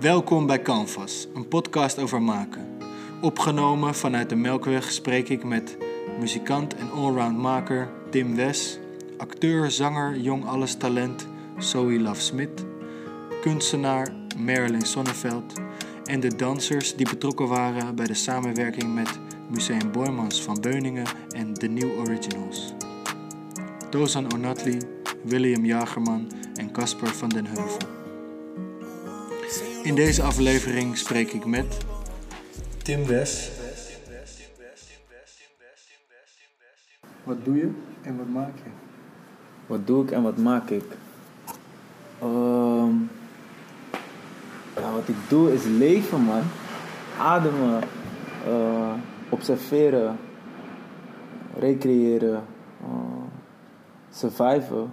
Welkom bij Canvas, een podcast over maken. Opgenomen vanuit de Melkweg spreek ik met muzikant en allround maker Tim Wes, acteur, zanger, jong alles talent Zoe Love Smith, kunstenaar Marilyn Sonneveld en de dansers die betrokken waren bij de samenwerking met Museum Boymans van Beuningen en The New Originals. Tozan Onatli, William Jagerman en Casper van den Heuvel. In deze aflevering spreek ik met Tim Wes. Wat doe je en wat maak je? Wat doe ik en wat maak ik? Ehm, ja, wat ik doe is leven, man. Ademen, eh, observeren, recreëren, uh, surviven.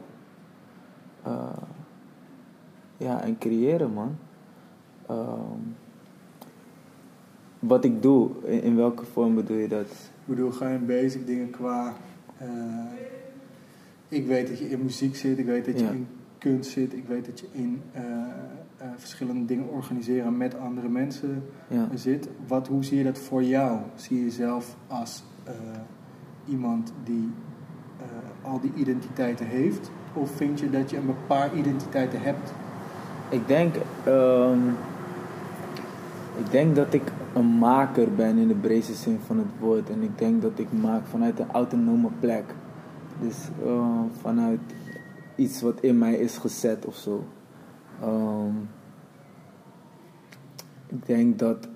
Uh, ja, en creëren, man. Ehm, wat ik doe, in, in, welke vorm bedoel je dat? Ik bedoel, ga je basic dingen qua... ik weet dat je in muziek zit, ik weet dat je in kunst zit, ik weet dat je in uh, verschillende dingen organiseren met andere mensen ja. zit. Wat, hoe zie je dat voor jou? Zie je jezelf als iemand die al die identiteiten heeft? Of vind je dat je een paar identiteiten hebt? Ik denk, um, ik denk dat ik een maker ben in de breedste zin van het woord. En ik denk dat ik maak vanuit een autonome plek. Dus uh, vanuit iets wat in mij is gezet of zo. Um, ik denk dat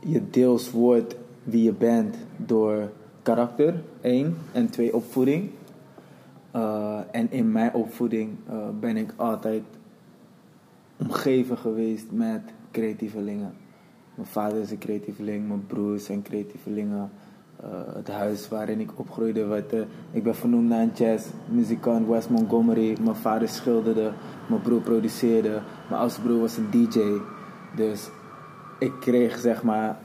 je deels wordt wie je bent door karakter, één. En twee, opvoeding. Uh, en in mijn opvoeding uh, ben ik altijd omgeven geweest met creatievelingen. Mijn vader is een creatieveling, mijn broers zijn creatievelingen. Uh, het huis waarin ik opgroeide. Wat, uh, ik ben vernoemd naar een jazzmuzikant, Wes Montgomery. Mijn vader schilderde, mijn broer produceerde. Mijn oudste broer was een DJ. Dus ik kreeg zeg maar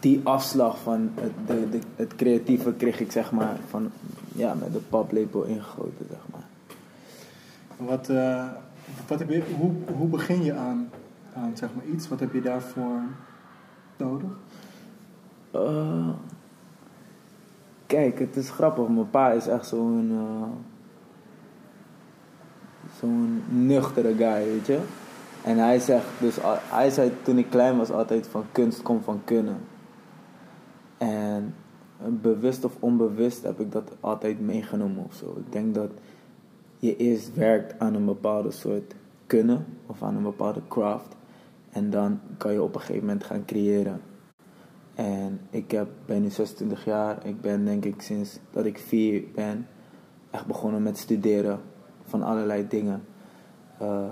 die afslag van het, de, de, het creatieve kreeg ik zeg maar van, ja, met de paplepel ingegoten zeg maar. Wat, uh, wat heb je, hoe, hoe begin je aan, zeg maar iets? Wat heb je daarvoor nodig? Uh, kijk, het is grappig. Mijn pa is echt zo'n uh, zo'n nuchtere guy, weet je. En hij zegt dus, hij zei toen ik klein was altijd van kunst komt van kunnen. En bewust of onbewust heb ik dat altijd meegenomen of zo. Ik denk dat je eerst werkt aan een bepaalde soort kunnen of aan een bepaalde craft. En dan kan je op een gegeven moment gaan creëren. En ik heb, ben nu 26 jaar. Ik ben denk ik sinds dat ik vier ben echt begonnen met studeren van allerlei dingen. Uh,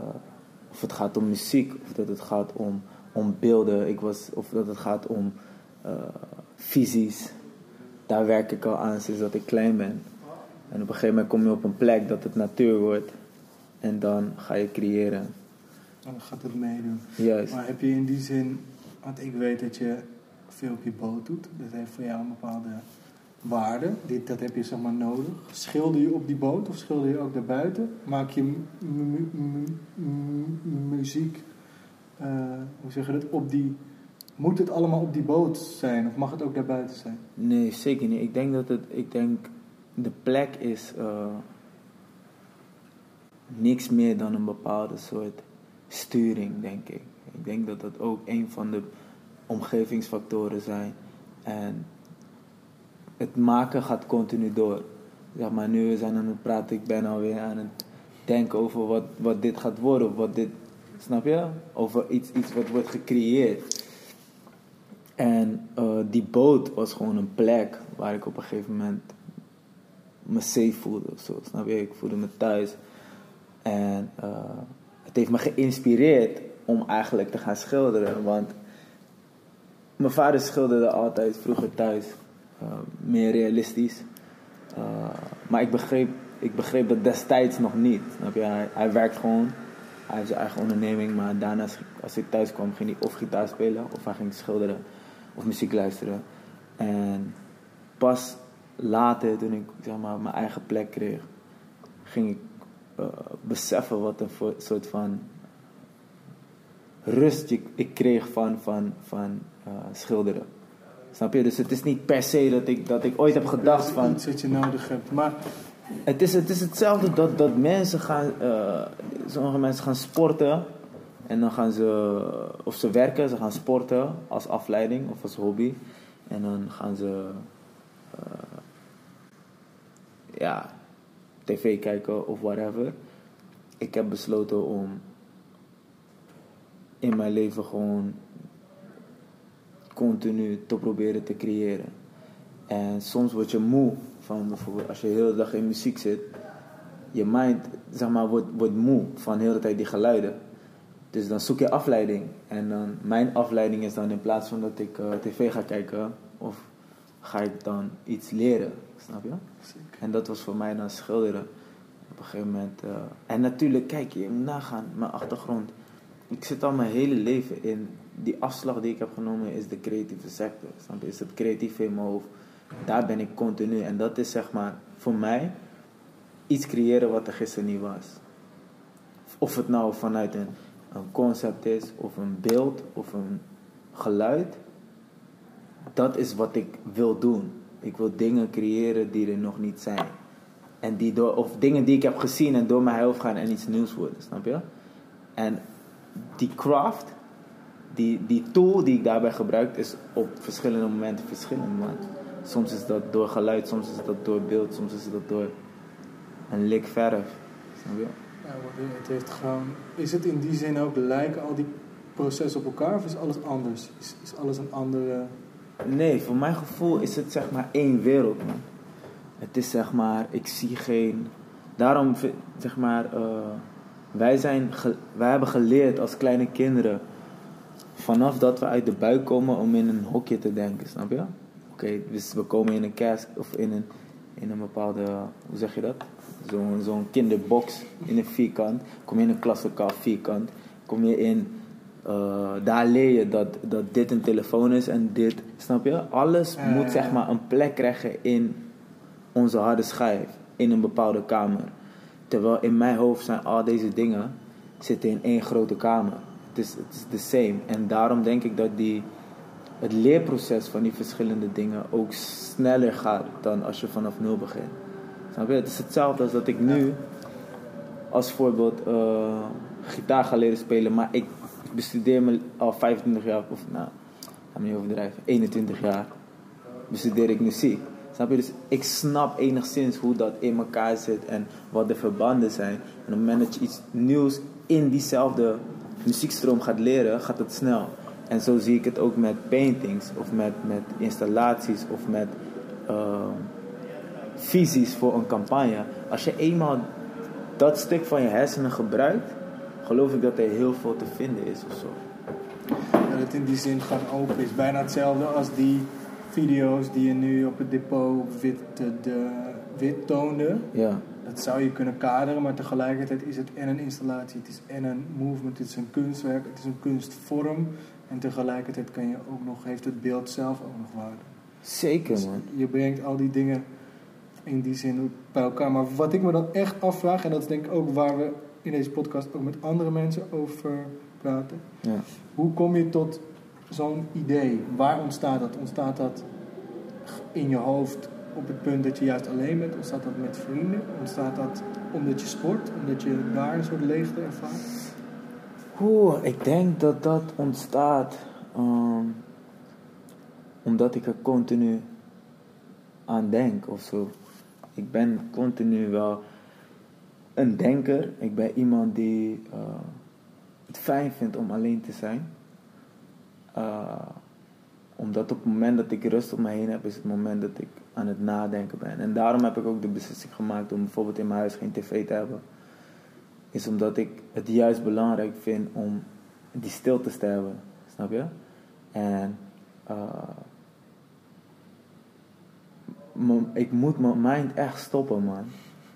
of het gaat om muziek, of dat het gaat om, om beelden, ik was, of dat het gaat om uh, visies. Daar werk ik al aan sinds dat ik klein ben. En op een gegeven moment kom je op een plek dat het natuur wordt. En dan ga je creëren. Dan gaat het meedoen. Juist. Maar heb je in die zin, want ik weet dat je veel op je boot doet. Dat heeft voor jou een bepaalde waarde. Dit, dat heb je zeg maar nodig. Schilder je op die boot of schilder je ook daarbuiten? Maak je muziek, uh, hoe zeg je dat, op die... Moet het allemaal op die boot zijn of mag het ook daarbuiten zijn? Nee, zeker niet. Ik denk dat het, ik denk, de plek is uh, niks meer dan een bepaalde soort sturing, denk ik. Ik denk dat dat ook een van de omgevingsfactoren zijn. En het maken gaat continu door. Zeg maar, nu we zijn aan het praten, ik ben alweer aan het denken over wat, wat dit gaat worden. Wat dit, snap je? Over iets, iets wat wordt gecreëerd. En uh, die boot was gewoon een plek waar ik op een gegeven moment me safe voelde. Of zo, snap je? Ik voelde me thuis. En uh, het heeft me geïnspireerd om eigenlijk te gaan schilderen. Want mijn vader schilderde altijd vroeger thuis. Uh, meer realistisch. Uh, maar ik begreep, ik begreep dat destijds nog niet. Snap? Hij, hij, werkt gewoon. Hij heeft zijn eigen onderneming. Maar daarna, als ik thuis kwam, ging hij of gitaar spelen. Of hij ging schilderen. Of muziek luisteren. En pas later, toen ik zeg maar, mijn eigen plek kreeg, ging ik uh, beseffen wat een soort van rust ik, ik kreeg van, van, van eh, schilderen. Snap je? Dus het is niet per se dat ik, dat ik ooit heb gedacht van... Iets wat je nodig hebt. Maar Het is, het is hetzelfde dat, dat mensen gaan, eh, sommige mensen gaan sporten en dan gaan ze, of ze werken, ze gaan sporten als afleiding of als hobby. En dan gaan ze, eh, ja, tv kijken of whatever. Ik heb besloten om in mijn leven gewoon continu te proberen te creëren. En soms word je moe van bijvoorbeeld als je de hele dag in muziek zit. Je mind zeg maar, wordt, wordt moe van de hele tijd die geluiden. Dus dan zoek je afleiding. En dan, mijn afleiding is dan in plaats van dat ik eh, tv ga kijken, of ga ik dan iets leren. Snap je? En dat was voor mij dan schilderen. Op een gegeven moment. eh, en natuurlijk, kijk, je moet nagaan, mijn achtergrond. Ik zit al mijn hele leven in. Die afslag die ik heb genomen is de creatieve sector. Snap je? Is het creatief in mijn hoofd. Daar ben ik continu. En dat is zeg maar voor mij iets creëren wat er gisteren niet was. Of het nou vanuit een, een concept is, of een beeld, of een geluid. Dat is wat ik wil doen. Ik wil dingen creëren die er nog niet zijn. En die door, of dingen die ik heb gezien en door mijn hoofd gaan en iets nieuws worden, snap je? En die craft, die, die tool die ik daarbij gebruik, is op verschillende momenten verschillend. Soms is dat door geluid, soms is dat door beeld, soms is dat door een lik verf. Snap je? Ja, het heeft gewoon... Is het in die zin ook, lijken al die processen op elkaar of is alles anders? Is, is alles een andere... Nee, voor mijn gevoel is het zeg maar één wereld, man. Het is zeg maar, ik zie geen. Daarom, zeg maar, eh, wij, zijn wij hebben geleerd als kleine kinderen. Vanaf dat we uit de buik komen om in een hokje te denken, snap je? Oké, dus we komen in een kerst of in een, in een bepaalde, hoe zeg je dat? Zo'n zo'n kinderbox in een vierkant. Kom je in een klaslokaal vierkant. Kom je in eh, daar leer je dat, dat dit een telefoon is en dit, snap je? Alles moet zeg maar een plek krijgen in onze harde schijf, in een bepaalde kamer. Terwijl in mijn hoofd zijn al deze dingen zitten in één grote kamer. Het is, het is the same. En daarom denk ik dat die, het leerproces van die verschillende dingen ook sneller gaat dan als je vanaf nul begint. Snap je? Het is hetzelfde als dat ik nu als voorbeeld eh, gitaar ga leren spelen, maar ik bestudeer me al 25 jaar, of nou, ga me niet overdrijven, 21 jaar bestudeer ik muziek. Snap je? Dus ik snap enigszins hoe dat in elkaar zit en wat de verbanden zijn. En op het moment dat je iets nieuws in diezelfde muziekstroom gaat leren, gaat het snel. En zo zie ik het ook met paintings, of met, met installaties, of met eh, visies voor een campagne. Als je eenmaal dat stuk van je hersenen gebruikt, geloof ik dat er heel veel te vinden is of zo. Dat het in die zin gewoon open is. Bijna hetzelfde als die video's die je nu op het depot wit, de, de, wit toonde. Ja, Dat zou je kunnen kaderen, maar tegelijkertijd is het en een installatie, het is en een movement, het is een kunstwerk, het is een kunstvorm. En tegelijkertijd kan je ook nog, heeft het beeld zelf ook nog waarde. zeker Dus man. je brengt al die dingen in die zin bij elkaar. Maar wat ik me dan echt afvraag, en dat is denk ik ook waar we in deze podcast ook met andere mensen over praten. Ja. Hoe kom je tot zo'n idee? Waar ontstaat dat? Ontstaat dat in je hoofd op het punt dat je juist alleen bent? Ontstaat dat met vrienden? Ontstaat dat omdat je sport? Omdat je daar een soort leegte ervaart? Oeh, ik denk dat dat ontstaat ehm, omdat ik er continu aan denk of zo. Ik ben continu wel een denker. Ik ben iemand die eh, het fijn vindt om alleen te zijn. Eh, omdat op het moment dat ik rust om me heen heb, is het moment dat ik aan het nadenken ben. En daarom heb ik ook de beslissing gemaakt om bijvoorbeeld in mijn huis geen tv te hebben is omdat ik het juist belangrijk vind om die stilte te hebben. Snap je? En eh, ik moet mijn mind echt stoppen, man.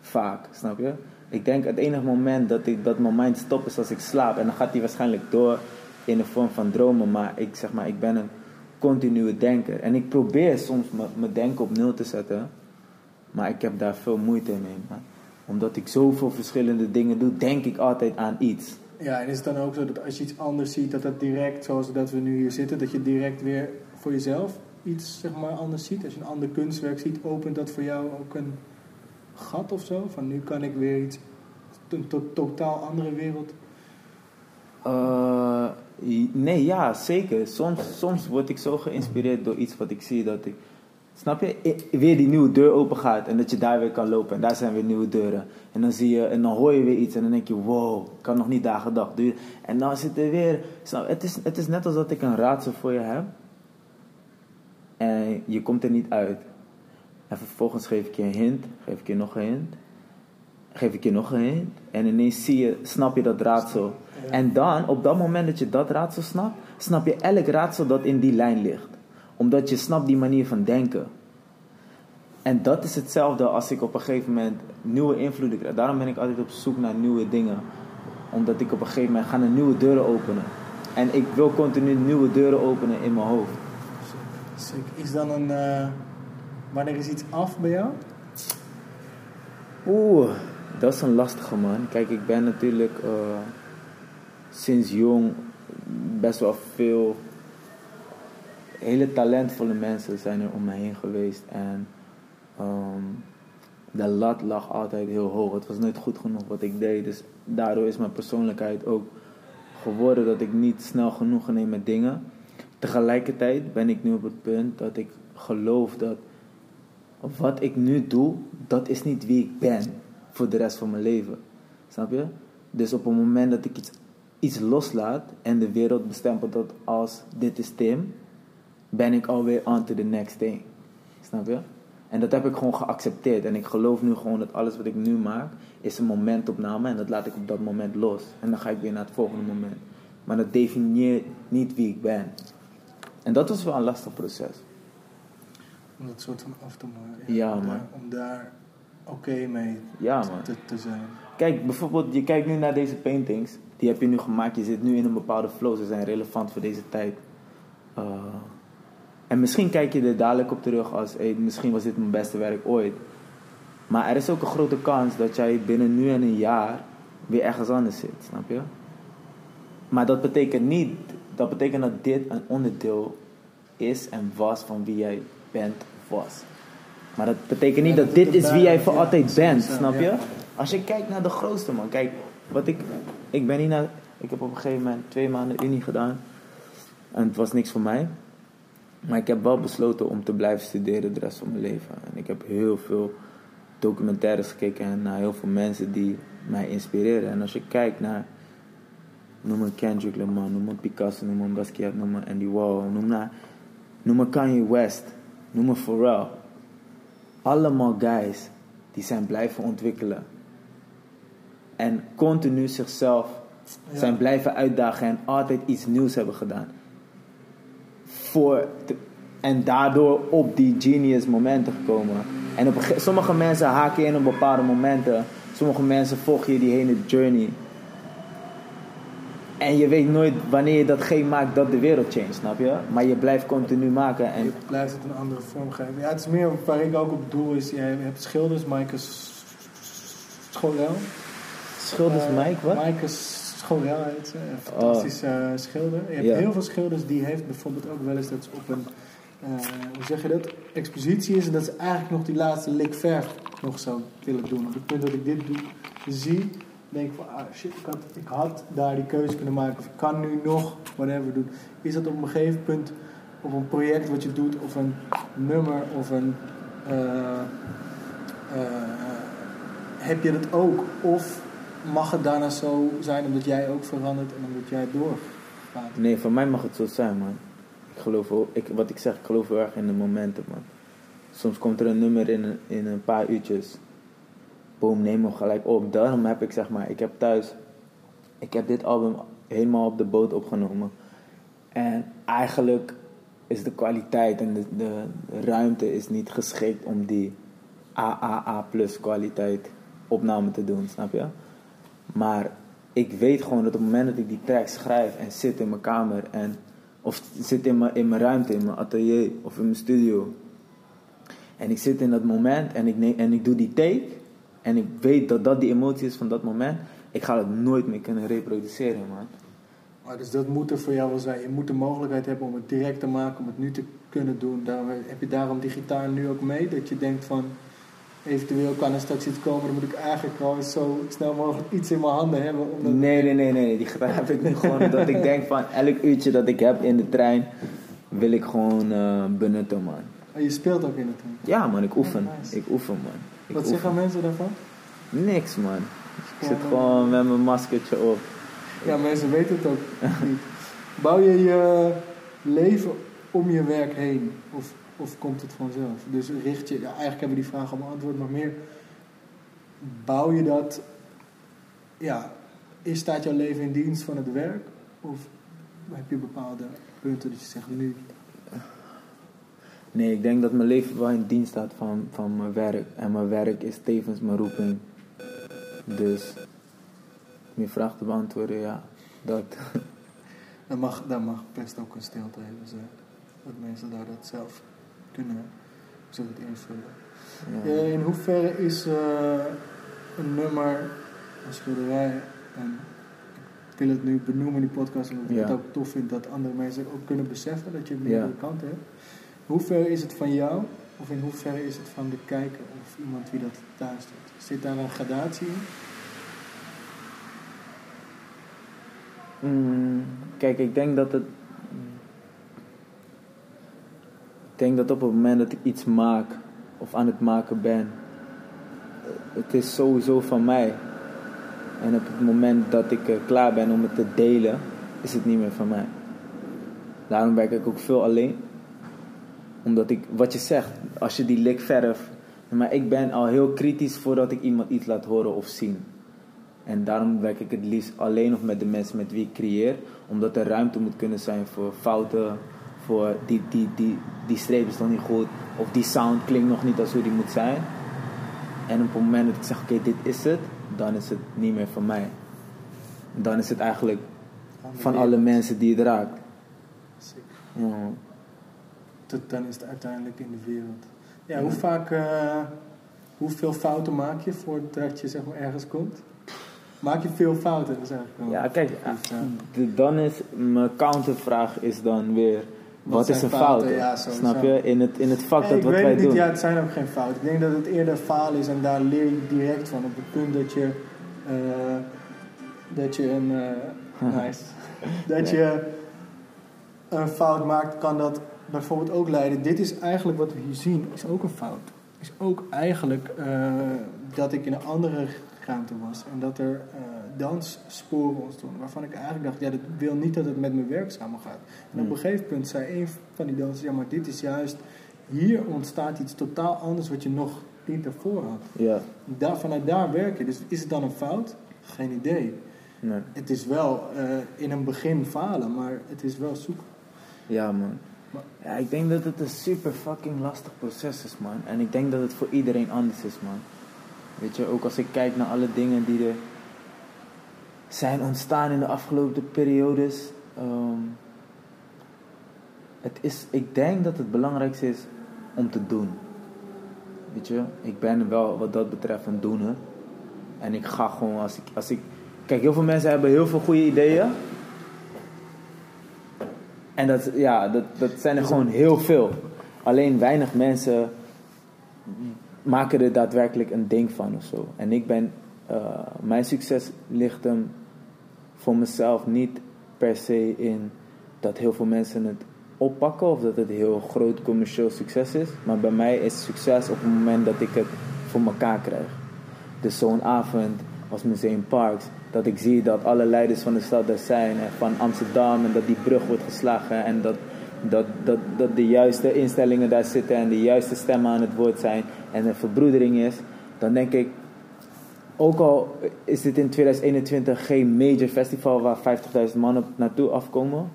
Vaak, snap je? Ik denk het enige moment dat, ik, dat mijn mind stopt is als ik slaap. En dan gaat hij waarschijnlijk door in de vorm van dromen. Maar ik zeg maar, ik ben een continue denker. En ik probeer soms mijn- denken op nul te zetten. Maar ik heb daar veel moeite mee. Omdat ik zoveel verschillende dingen doe, denk ik altijd aan iets. Ja, en is het dan ook zo dat als je iets anders ziet, dat dat direct, zoals dat we nu hier zitten, dat je direct weer voor jezelf iets zeg maar, anders ziet? Als je een ander kunstwerk ziet, opent dat voor jou ook een gat of zo? Van nu kan ik weer iets, een to- totaal andere wereld. Eh, nee, ja, zeker. Soms, soms word ik zo geïnspireerd door iets wat ik zie dat ik. Snap je? Weer die nieuwe deur open gaat en dat je daar weer kan lopen. En daar zijn weer nieuwe deuren. En dan zie je, en dan hoor je weer iets en dan denk je, wow, ik kan nog niet dagen dag duren. En dan zit er weer. Snap, het, is, het is net als dat ik een raadsel voor je heb. En je komt er niet uit. En vervolgens geef ik je een hint, geef ik je nog een hint. Geef ik je nog een hint. En ineens zie je, snap je dat raadsel. En dan, op dat moment dat je dat raadsel snapt, snap je elk raadsel dat in die lijn ligt. Omdat je snapt die manier van denken. En dat is hetzelfde als ik op een gegeven moment nieuwe invloeden krijg. Daarom ben ik altijd op zoek naar nieuwe dingen. Omdat ik op een gegeven moment ga een nieuwe deuren openen. En ik wil continu nieuwe deuren openen in mijn hoofd. Is dan een. eh, wanneer is iets af bij jou? Oeh, dat is een lastige man. Kijk, ik ben natuurlijk eh, sinds jong best wel veel hele talentvolle mensen zijn er om me heen geweest. En ehm, de lat lag altijd heel hoog. Het was nooit goed genoeg wat ik deed. Dus daardoor is mijn persoonlijkheid ook geworden dat ik niet snel genoegen neem met dingen. Tegelijkertijd ben ik nu op het punt dat ik geloof dat wat ik nu doe, dat is niet wie ik ben voor de rest van mijn leven. Snap je? Dus op het moment dat ik iets, iets loslaat en de wereld bestempelt dat als dit is Tim, ben ik alweer on to the next thing. Snap je? En dat heb ik gewoon geaccepteerd. En ik geloof nu gewoon dat alles wat ik nu maak, is een momentopname en dat laat ik op dat moment los. En dan ga ik weer naar het volgende moment. Maar dat definieert niet wie ik ben. En dat was wel een lastig proces. Om dat soort van af te maken. Ja, om man. daar- Om daar oké mee Ja, te, te zijn. Kijk, bijvoorbeeld, je kijkt nu naar deze paintings. Die heb je nu gemaakt. Je zit nu in een bepaalde flow. Ze zijn relevant voor deze tijd. Uh, en misschien kijk je er dadelijk op terug als... Hey, misschien was dit mijn beste werk ooit. Maar er is ook een grote kans dat jij binnen nu en een jaar... weer ergens anders zit, snap je? Maar dat betekent niet... Dat betekent dat dit een onderdeel is en was van wie jij bent was. Maar dat betekent niet Ja, dat dat dit is wie jij voor ja, altijd bent, snap je? Als je kijkt naar de grootste man, kijk, wat ik, ik ben hier naar, ik heb op een gegeven moment twee maanden unie gedaan en het was niks voor mij. Maar ik heb wel besloten om te blijven studeren de rest van mijn leven. En ik heb heel veel documentaires gekeken en naar heel veel mensen die mij inspireren. En als je kijkt naar, noem maar Kendrick Lamar, noem maar Picasso, noem maar Basquiat, noem maar Andy Warhol, noem maar, noem maar Kanye West, noem maar Pharrell. Allemaal guys die zijn blijven ontwikkelen. En continu zichzelf Ja. zijn blijven uitdagen en altijd iets nieuws hebben gedaan. Voor te- en daardoor op die genius momenten gekomen. En op sommige mensen haken in op bepaalde momenten. Sommige mensen volgen je die hele journey. En je weet nooit wanneer je datgene maakt dat de wereld change, snap je? Maar je blijft continu maken en Je blijft het een andere vorm geven. Ja, het is meer waar ik ook op doel is. Jij hebt schilders, Maaike S- Schorel. schilders Eh, Mike, wat? Maaike Schorel heet ze. Een fantastische eh, schilder. Je hebt heel veel schilders die heeft bijvoorbeeld ook wel eens dat ze op een, eh, hoe zeg je dat, expositie is. En dat ze eigenlijk nog die laatste lik verf nog zou willen doen. Op het punt dat ik dit doe, zie, denk van, ah shit, ik had, ik daar die keuze kunnen maken. Of ik kan nu nog whatever doen. Is dat op een gegeven punt op een project wat je doet, of een nummer, of een... eh, eh, heb je dat ook? Of mag het daarna zo zijn omdat jij ook verandert en omdat jij doorgaat? Nee, voor mij mag het zo zijn, man. Ik geloof, ik, wat ik zeg, ik geloof heel erg in de momenten, man. Soms komt er een nummer in in een paar uurtjes. Boom, neem hem gelijk op. Daarom heb ik, zeg maar, ik heb thuis... Ik heb dit album helemaal op de boot opgenomen. En eigenlijk is de kwaliteit en de, de, ruimte is niet geschikt om die AAA plus kwaliteit opname te doen, snap je? Maar ik weet gewoon dat op het moment dat ik die track schrijf en zit in mijn kamer en of zit in mijn, in mijn ruimte, in mijn atelier of in mijn studio. En ik zit in dat moment en ik, neem, en ik doe die take en ik weet dat dat die emotie is van dat moment. ik ga het nooit meer kunnen reproduceren, man. Maar dus dat moet er voor jou wel zijn. Je moet de mogelijkheid hebben om het direct te maken, om het nu te kunnen doen. Daarom, heb je daarom die gitaar nu ook mee? Dat je denkt van, eventueel kan er straks iets komen, dan moet ik eigenlijk gewoon zo snel mogelijk iets in mijn handen hebben. Nee, nee, nee, nee. Die gitaar heb ik nu gewoon dat ik denk van elk uurtje dat ik heb in de trein wil ik gewoon eh, benutten, man. Oh, je speelt ook in de trein? Ja, man, ik oefen. Oh, nice. Ik oefen, man. Ik Wat oefen. zeggen mensen daarvan? Niks, man. Ik zit Gewoon, met mijn maskertje op. Ja, mensen weten het ook niet. Bouw je je leven om je werk heen? Of, of komt het vanzelf? Dus richt je, ja, eigenlijk hebben we die vraag al beantwoord, maar meer bouw je dat, ja, is staat jouw leven in dienst van het werk? Of heb je bepaalde punten dat je zegt nu, Nee, ik denk dat mijn leven wel in dienst staat van, van mijn werk. En mijn werk is tevens mijn roeping. Dus, om je vraag te beantwoorden, ja, dat. dan mag, dan mag best ook een stilte zijn. Dat mensen daar dat zelf kunnen, het invullen. Ja. In hoeverre is eh, een nummer, een schilderij, en ik wil het nu benoemen in die podcast, omdat ik Ja. het ook tof vind dat andere mensen ook kunnen beseffen dat je meerdere Ja. kanten hebt. In hoeverre is het van jou, of in hoeverre is het van de kijker, of iemand wie dat doet? Zit daar een gradatie in? Mm, kijk, ik denk dat het. Ik denk dat op het moment dat ik iets maak of aan het maken ben, het is sowieso van mij. En op het moment dat ik eh, klaar ben om het te delen, is het niet meer van mij. Daarom werk ik ook veel alleen. Omdat ik, wat je zegt, als je die lik verf. Maar ik ben al heel kritisch voordat ik iemand iets laat horen of zien. En daarom werk ik het liefst alleen of met de mensen met wie ik creëer. Omdat er ruimte moet kunnen zijn voor fouten. Voor die, die, die, die streep is nog niet goed. Of die sound klinkt nog niet als hoe die moet zijn. En op het moment dat ik zeg, oké, dit is het. Dan is het niet meer van mij. Dan is het eigenlijk van alle mensen die het raakt. Ja. Dan is het uiteindelijk in de wereld. Ja, hoe vaak, eh, hoeveel fouten maak je voordat je zeg maar ergens komt? Maak je veel fouten? Dat is eigenlijk wel Ja, kijk, de- dan is mijn countervraag is dan weer, wat, is een fouten? fout? Ja. Snap je? In het, in het vak Nee, dat ik wat weet wij niet, doen. ja, het zijn ook geen fouten. Ik denk dat het eerder faal is en daar leer je direct van. Op het punt dat je, eh, dat je een, eh, nice, dat je een fout maakt, kan dat bijvoorbeeld ook leiden. Dit is eigenlijk wat we hier zien, is ook een fout. Is ook eigenlijk eh, dat ik in een andere ruimte was en dat er eh, danssporen ontstonden. Waarvan ik eigenlijk dacht, ja, dat wil niet dat het met mijn werk samen gaat. En op Hmm. een gegeven punt zei een van die dansers, ja, maar dit is juist, hier ontstaat iets totaal anders wat je nog niet daarvoor had. Ja, Daar, vanuit daar werken. Dus is het dan een fout? Geen idee. nee. Het is wel eh, in een begin falen, maar het is wel zoeken. ja man. Ja, ik denk dat het een super fucking lastig proces is, man. En ik denk dat het voor iedereen anders is, man. Weet je, ook als ik kijk naar alle dingen die er zijn ontstaan in de afgelopen periodes. ehm, het is, ik denk dat het belangrijkste is om te doen. Weet je, ik ben wel wat dat betreft een doener. En ik ga gewoon als ik, als ik. Kijk, heel veel mensen hebben heel veel goede ideeën. En dat, ja, dat, dat zijn er gewoon heel veel. Alleen weinig mensen maken er daadwerkelijk een ding van of zo. En ik ben, eh, mijn succes ligt hem voor mezelf niet per se in dat heel veel mensen het oppakken of dat het heel groot commercieel succes is. Maar bij mij is succes op het moment dat ik het voor elkaar krijg. Dus zo'n avond als Museum Parks, dat ik zie dat alle leiders van de stad er zijn en van Amsterdam en dat die brug wordt geslagen en dat, dat, dat, dat de juiste instellingen daar zitten en de juiste stemmen aan het woord zijn en er verbroedering is, dan denk ik, ook al is dit in 2021 geen major festival waar 50.000 man op naartoe afkomen,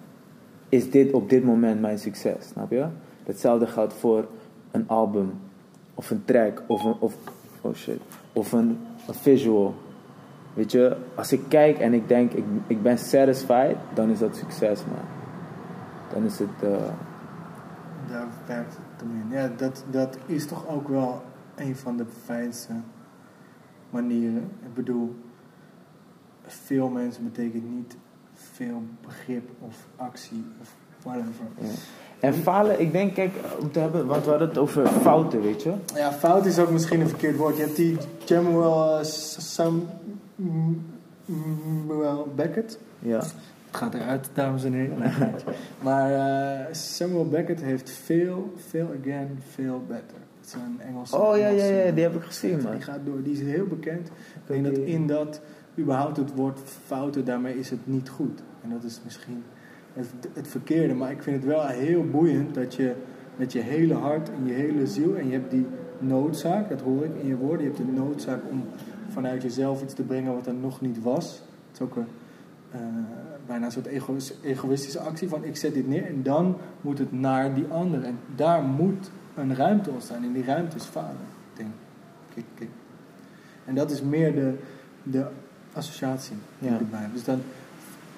is dit op dit moment mijn succes, snap je? Hetzelfde geldt voor een album, of een track, of een, of, oh shit, of een, een visual. Weet je, als ik kijk en ik denk, ik, ik ben satisfied, dan is dat succes, man. Dan is het, eh, Daar werkt het om in. Ja, dat, dat is toch ook wel een van de fijnste manieren. Ik bedoel, veel mensen betekent niet veel begrip of actie of whatever. Ja. En falen, ik denk, kijk, om te hebben, want we hadden het over fouten, weet je. Ja, fout is ook misschien een verkeerd woord. Je hebt die Samuel, uh, Samuel Beckett. Ja. Het gaat eruit, dames en heren. Maar uh, Samuel Beckett heeft veel, veel again, veel better. Dat is een Engelse. Oh ja, ja, ja, die heb ik gezien, man. Die gaat door, die is heel bekend. Ik denk dat in dat, überhaupt het woord fouten, daarmee is het niet goed. En dat is misschien het, het verkeerde. Maar ik vind het wel heel boeiend dat je met je hele hart en je hele ziel, en je hebt die noodzaak, dat hoor ik in je woorden, je hebt de noodzaak om vanuit jezelf iets te brengen wat er nog niet was. Het is ook een, eh, bijna een soort ego- egoïstische actie van ik zet dit neer en dan moet het naar die ander. En daar moet een ruimte ontstaan. En die ruimte is. Ik denk, kijk. En dat is meer de, de associatie die Ja. erbij. Dus dan,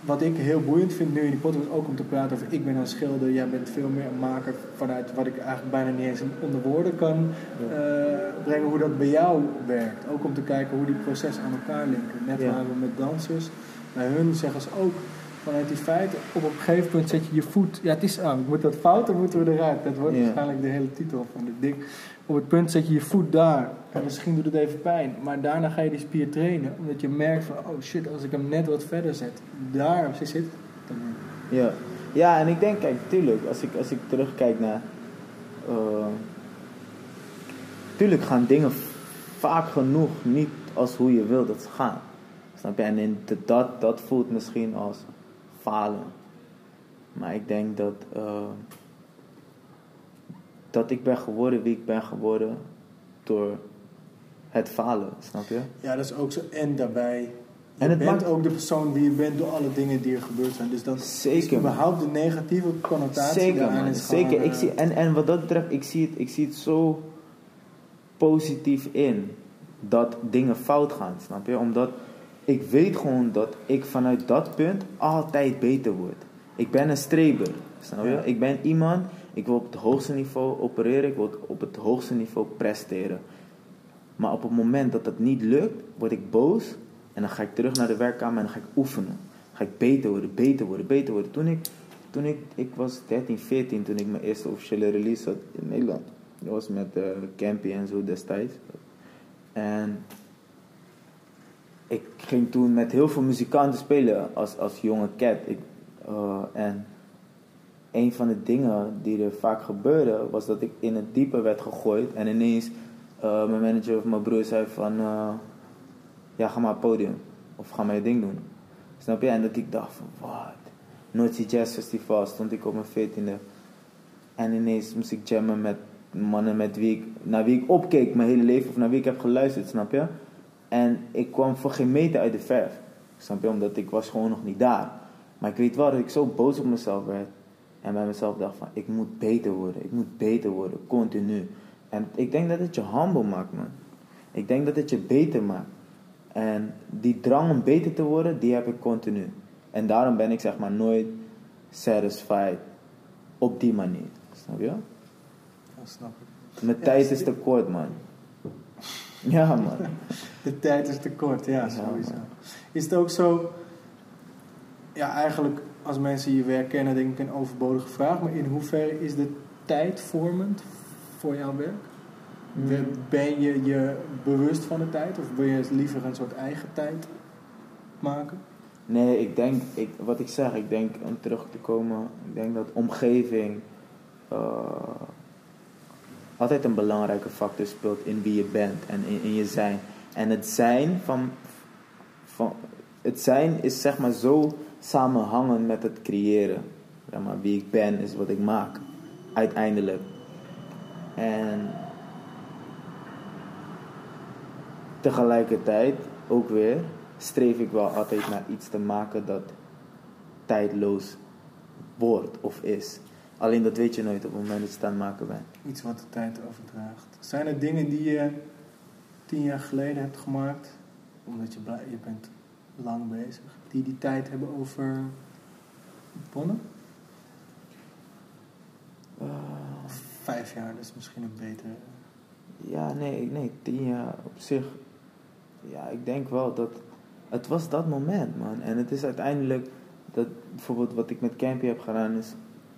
wat ik heel boeiend vind nu in die podcast, ook om te praten over ik ben een schilder, jij bent veel meer een maker vanuit wat ik eigenlijk bijna niet eens onder woorden kan eh, brengen, hoe dat bij jou werkt. Ook om te kijken hoe die processen aan elkaar linken. Net Ja. waren we met dansers, bij hun zeggen ze ook vanuit die feiten, op een gegeven moment zet je je voet, ja het is aan, moet dat fout of moeten we eruit? Dat wordt Ja. waarschijnlijk de hele titel van dit ding. Op het punt zet je je voet daar. En misschien doet het even pijn. Maar daarna ga je die spier trainen. Omdat je merkt van, oh shit, als ik hem net wat verder zet. Daar zit het. dan. Ja. ja, en ik denk, kijk, tuurlijk, als ik, als ik terugkijk naar. eh, tuurlijk gaan dingen vaak genoeg niet als hoe je wilt dat ze gaan. Snap je? En in de, dat, dat voelt misschien als falen. Maar ik denk dat. eh, dat ik ben geworden wie ik ben geworden door het falen, snap je? Ja, dat is ook zo. En daarbij, je En het bent maakt- ook de persoon wie je bent door alle dingen die er gebeurd zijn. Dus dan is Zeker, überhaupt de negatieve connotatie Zeker, daaraan man. is gewoon, Zeker. Ik eh, zie, en, en wat dat betreft, ik zie, het, ik zie het zo positief in dat dingen fout gaan, snap je? Omdat ik weet gewoon dat ik vanuit dat punt altijd beter word. Ik ben een streber, snap je? Ja. Ik ben iemand, ik wil op het hoogste niveau opereren, ik wil op het hoogste niveau presteren. Maar op het moment dat dat niet lukt, word ik boos en dan ga ik terug naar de werkkamer en dan ga ik oefenen. Ga ik beter worden, beter worden, beter worden. Toen ik, toen ik, ik was 13, 14 toen ik mijn eerste officiële release had in Nederland. Dat was met eh Campy en zo destijds. En ik ging toen met heel veel muzikanten spelen als, als jonge cat. Ik, eh, en een van de dingen die er vaak gebeurde, was dat ik in het diepe werd gegooid. En ineens eh, mijn manager of mijn broer zei van, eh, ja ga maar op het podium. Of ga maar je ding doen. Snap je? En dat ik dacht van, wat? Noordzee Jazz Festival stond ik op mijn veertiende. En ineens moest ik jammen met mannen met wie ik, naar wie ik opkeek mijn hele leven. Of naar wie ik heb geluisterd, snap je? En ik kwam voor geen meter uit de verf. Snap je? Omdat ik was gewoon nog niet daar. Maar ik weet wel dat ik zo boos op mezelf werd. En bij mezelf dacht van, ik moet beter worden. Ik moet beter worden, continu. En ik denk dat het je humble maakt, man. Ik denk dat het je beter maakt. En die drang om beter te worden, die heb ik continu. En daarom ben ik zeg maar nooit satisfied op die manier. Snap je? Ja, snap ik. Mijn Ja, tijd is te kort, man. Ja, man. De tijd is te kort, ja, Ja, sowieso. man. Is het ook zo, ja, eigenlijk als mensen je werk kennen, denk ik een overbodige vraag, maar in hoeverre is de tijd vormend voor jouw werk? Ben- Ben je je bewust van de tijd of wil je liever een soort eigen tijd maken? Nee, ik denk, ik, wat ik zeg, ik denk om terug te komen, ik denk dat omgeving eh, altijd een belangrijke factor speelt in wie je bent en in, in je zijn. En het zijn van, van, het zijn is zeg maar zo samenhangend met het creëren. Zeg maar, wie ik ben is wat ik maak, uiteindelijk. En tegelijkertijd ook weer streef ik wel altijd naar iets te maken dat tijdloos wordt of is. Alleen dat weet je nooit op het moment dat je het aan het maken bent. Iets wat de tijd overdraagt. Zijn er dingen die je tien jaar geleden hebt gemaakt, omdat je, blij, je bent lang bezig, die die tijd hebben overwonnen? Eh, Vijf jaar, is misschien een betere. ja, nee, nee, tien jaar op zich. Ja, ik denk wel dat het was dat moment, man. En het is uiteindelijk, dat, bijvoorbeeld wat ik met Campy heb gedaan, is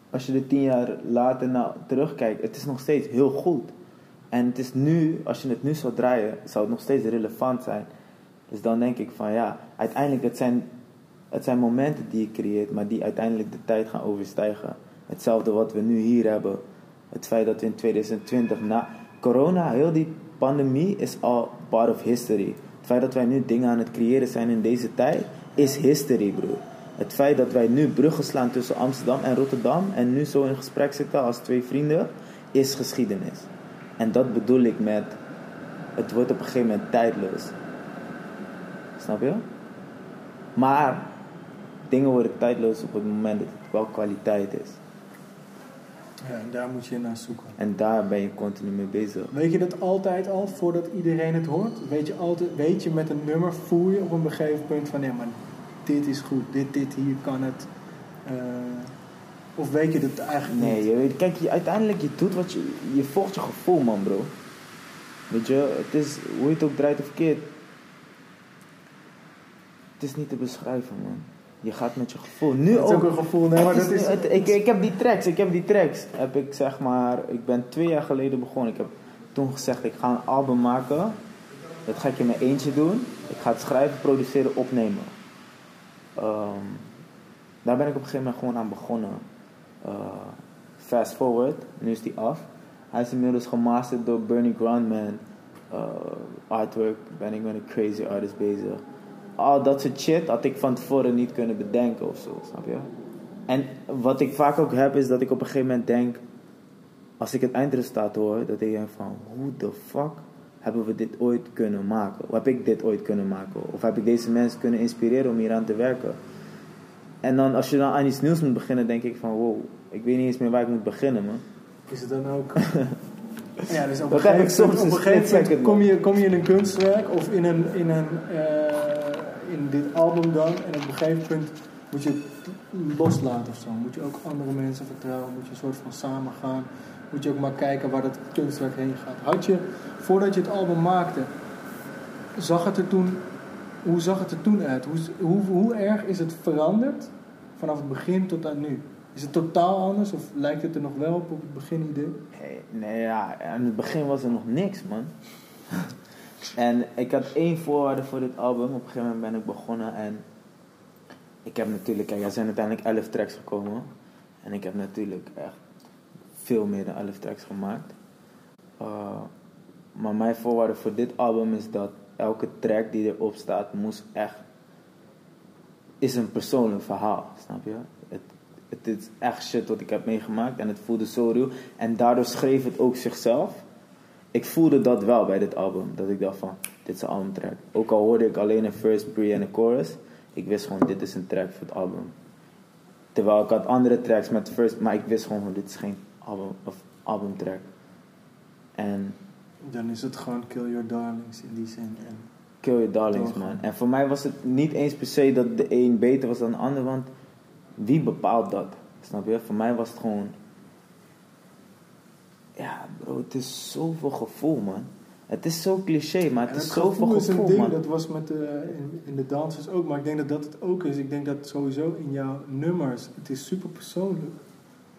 als je er tien jaar later naar terugkijkt, het is nog steeds heel goed. En het is nu, als je het nu zou draaien, zou het nog steeds relevant zijn. Dus dan denk ik van ja, uiteindelijk het zijn, het zijn momenten die je creëert, maar die uiteindelijk de tijd gaan overstijgen. Hetzelfde wat we nu hier hebben. Het feit dat in 2020 na corona, heel die pandemie is al part of history. Het feit dat wij nu dingen aan het creëren zijn in deze tijd, is history, broer. Het feit dat wij nu bruggen slaan tussen Amsterdam en Rotterdam en nu zo in gesprek zitten als twee vrienden, is geschiedenis. En dat bedoel ik met, het wordt op een gegeven moment tijdloos. Snap je? Maar dingen worden tijdloos op het moment dat het wel kwaliteit is. Ja, en daar moet je naar zoeken. En daar ben je continu mee bezig. Weet je dat altijd al, voordat iedereen het hoort? Weet je, altijd, weet je met een nummer, voel je op een gegeven punt van... Ja, maar dit is goed, dit, dit hier kan het. Uh, of weet je dat eigenlijk Nee, niet? je weet, kijk, je, uiteindelijk je doet wat je... Je volgt je gevoel, man, bro. Weet je, het is... Hoe je het ook draait of keert... Het is niet te beschrijven, man. Je gaat met je gevoel. Nu Dat is ook ook. een gevoel, nee, maar dat is- het- ik, ik heb die tracks, ik heb die tracks. Heb ik zeg maar, ik ben twee jaar geleden begonnen. Ik heb toen gezegd, ik ga een album maken. Dat ga ik in mijn eentje doen. Ik ga het schrijven, produceren, opnemen. Ehm, daar ben ik op een gegeven moment gewoon aan begonnen. Eh, fast forward, nu is die af. Hij is inmiddels gemasterd door Bernie Grundman. Eh, artwork, ben ik met een crazy artist bezig. Al dat soort shit had ik van tevoren niet kunnen bedenken of zo, snap je? En wat ik vaak ook heb is dat ik op een gegeven moment denk, als ik het eindresultaat hoor, dat ik denk van, hoe de fuck hebben we dit ooit kunnen maken? Hoe heb ik dit ooit kunnen maken? Of heb ik deze mensen kunnen inspireren om hier aan te werken? En dan als je dan aan iets nieuws moet beginnen, denk ik van, wow, ik weet niet eens meer waar ik moet beginnen, man. Is het dan ook... ja, dus op een ik gegeven moment, op een gegeven moment kom je, kom je in een kunstwerk of in, een, in, een, in dit album dan. En op een gegeven punt moet je het loslaten of zo. Moet je ook andere mensen vertrouwen. Moet je een soort van samen gaan. Moet je ook maar kijken waar dat kunstwerk heen gaat. Had je, voordat je het album maakte, zag het er toen, hoe zag het er toen uit? Hoe, hoe, hoe erg is het veranderd vanaf het begin tot aan nu? Is het totaal anders of lijkt het er nog wel op op het beginidee? Nee, nee, ja, aan het begin was er nog niks, man. En ik had één voorwaarde voor dit album. Op een gegeven moment ben ik begonnen en ik heb natuurlijk, kijk, er zijn uiteindelijk 11 tracks gekomen. En ik heb natuurlijk echt veel meer dan 11 tracks gemaakt. Uh, maar mijn voorwaarde voor dit album is dat elke track die erop staat, moest echt. is een persoonlijk verhaal, snap je? Het, het is echt shit wat ik heb meegemaakt en het voelde zo ruw. En daardoor schreef het ook zichzelf. Ik voelde dat wel bij dit album. Dat ik dacht van, dit is een albumtrack. Ook al hoorde ik alleen een first, pre en een chorus. Ik wist gewoon, dit is een track voor het album. Terwijl ik had andere tracks met first, maar ik wist gewoon, dit is geen album, of albumtrack. En Dan is het gewoon Kill Your Darlings in die zin. En Kill Your Darlings, man. En voor mij was het niet eens per se dat de een beter was dan de ander, want wie bepaalt dat? Snap je? Voor mij was het gewoon. Ja, bro, het is zoveel gevoel, man. Het is zo cliché, maar het is zoveel gevoel is een gevoel, ding, man. dat was met in, in de dansers ook, maar ik denk dat dat het ook is. Ik denk dat sowieso in jouw nummers, het is super persoonlijk,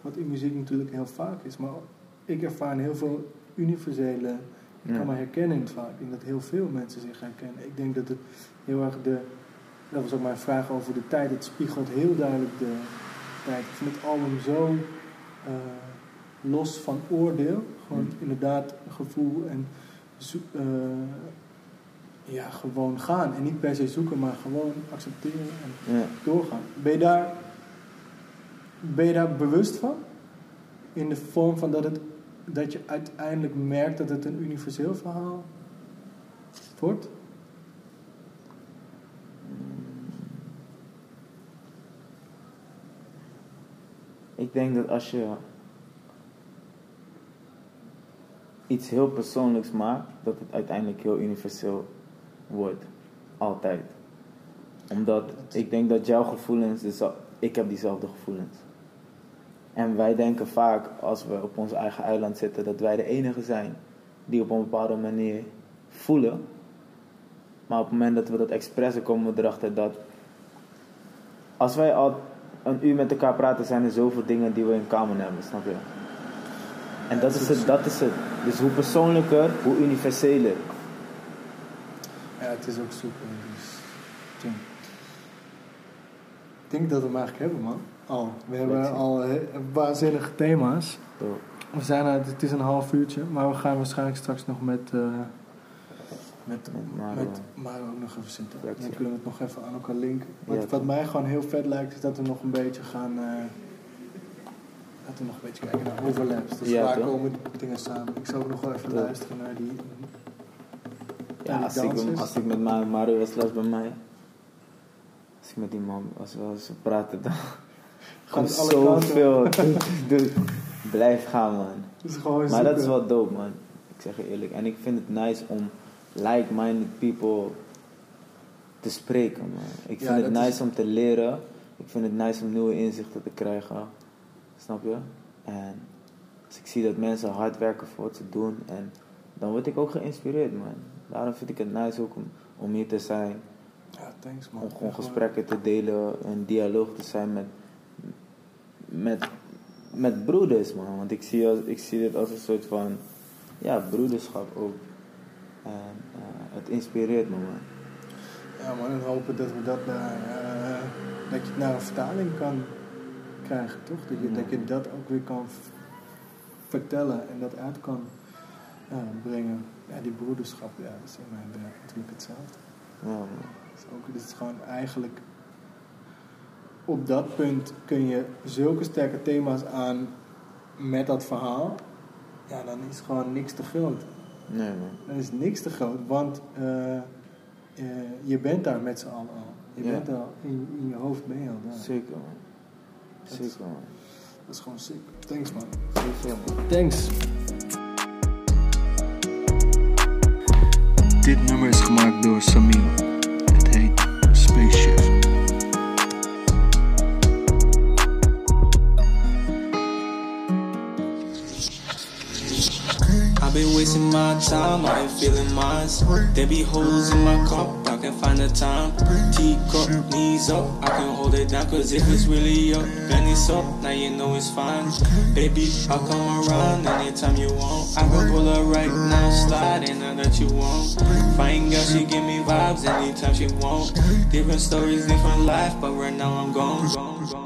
wat in muziek natuurlijk heel vaak is, maar ik ervaar heel veel universele, ik Ja. kan me herkennen in het vaak. Ik denk dat heel veel mensen zich herkennen. Ik denk dat het heel erg de, dat was ook mijn vraag over de tijd, het spiegelt heel duidelijk de tijd. Ik vind het album zo eh, los van oordeel, gewoon Mm. inderdaad gevoel en eh, ja, gewoon gaan. En niet per se zoeken, maar gewoon accepteren en Ja. doorgaan. Ben je daar, ben je daar bewust van? In de vorm van dat, het, dat je uiteindelijk merkt dat het een universeel verhaal wordt? Ik denk dat als je iets heel persoonlijks maakt, dat het uiteindelijk heel universeel wordt. Altijd. Omdat ik denk dat jouw gevoelens, dus ik heb diezelfde gevoelens. En wij denken vaak, als we op ons eigen eiland zitten, dat wij de enige zijn die op een bepaalde manier voelen. Maar op het moment dat we dat expressen komen we erachter dat als wij al een uur met elkaar praten, zijn er zoveel dingen die we in common hebben, snap je? En dat is het, dat is het. Dus hoe persoonlijker, hoe universeler. Ja, het is ook super. Dus. Ik denk dat we hem eigenlijk hebben, man. Al. We hebben al eh, waanzinnige thema's. We zijn uit, het is een half uurtje, maar we gaan waarschijnlijk straks nog met, eh met, Met ook nog even zitten. Flexie. Dan kunnen we het nog even aan elkaar linken. Wat, Ja, wat mij gewoon heel vet lijkt, is dat we nog een beetje gaan. eh, dat we nog een beetje kijken naar overlaps. Dus Ja, waar toch? komen dingen samen? Ik zou nog wel even luisteren naar die. Ja, die als ik, als ik met Ma- Mario was les bij mij. Als ik met die man, als we, praten, dan kanten. zoveel. Blijf gaan, man. Gewoon Maar dat is wel dope, man. Ik zeg je eerlijk. En ik vind het nice om like-minded people te spreken, man. Ik Ja, vind het nice is- om te leren. Ik vind het nice om nieuwe inzichten te krijgen. Snap je? En als ik zie dat mensen hard werken voor wat ze doen, en dan word ik ook geïnspireerd, man. Daarom vind ik het nice ook om, om hier te zijn. Ja, thanks man. Om gewoon gesprekken te delen, een dialoog te zijn met, met, met broeders, man. Want ik zie, als, ik zie dit als een soort van, ja, broederschap ook. En eh, het inspireert me, man. Ja man, en hopen dat we dat naar, eh, dat je het naar een vertaling kan krijgen, toch? Dat je, Ja. dat, je dat ook weer kan vertellen en dat uit kan eh, brengen. Ja, die broederschap, ja, dat is in mijn werk natuurlijk hetzelfde. Ja, is, ook, het is gewoon eigenlijk... Op dat punt kun je zulke sterke thema's aan met dat verhaal. Ja, dan is gewoon niks te groot. Nee, man. Dan is niks te groot, want eh, eh, je bent daar met z'n allen al. Je Ja. bent al, in, in je hoofd ben je al daar. Zeker, man. Dat is- man. Dat is gewoon sick. Thanks man. Sowieso, man. Thanks. Dit nummer is gemaakt door Samil. Het heet Space Shift. I've been wasting my time, I ain't feeling mine. There be holes in my cup, I can find the time. Teacup, knees up, I can hold it down. Cause if it's really up, then it's up, now you know it's fine. Baby, I'll come around anytime you want. I can pull her right now, slide in now that you want. Fine girl, she give me vibes anytime she want. Different stories, different life, but right now I'm gone, gone, gone.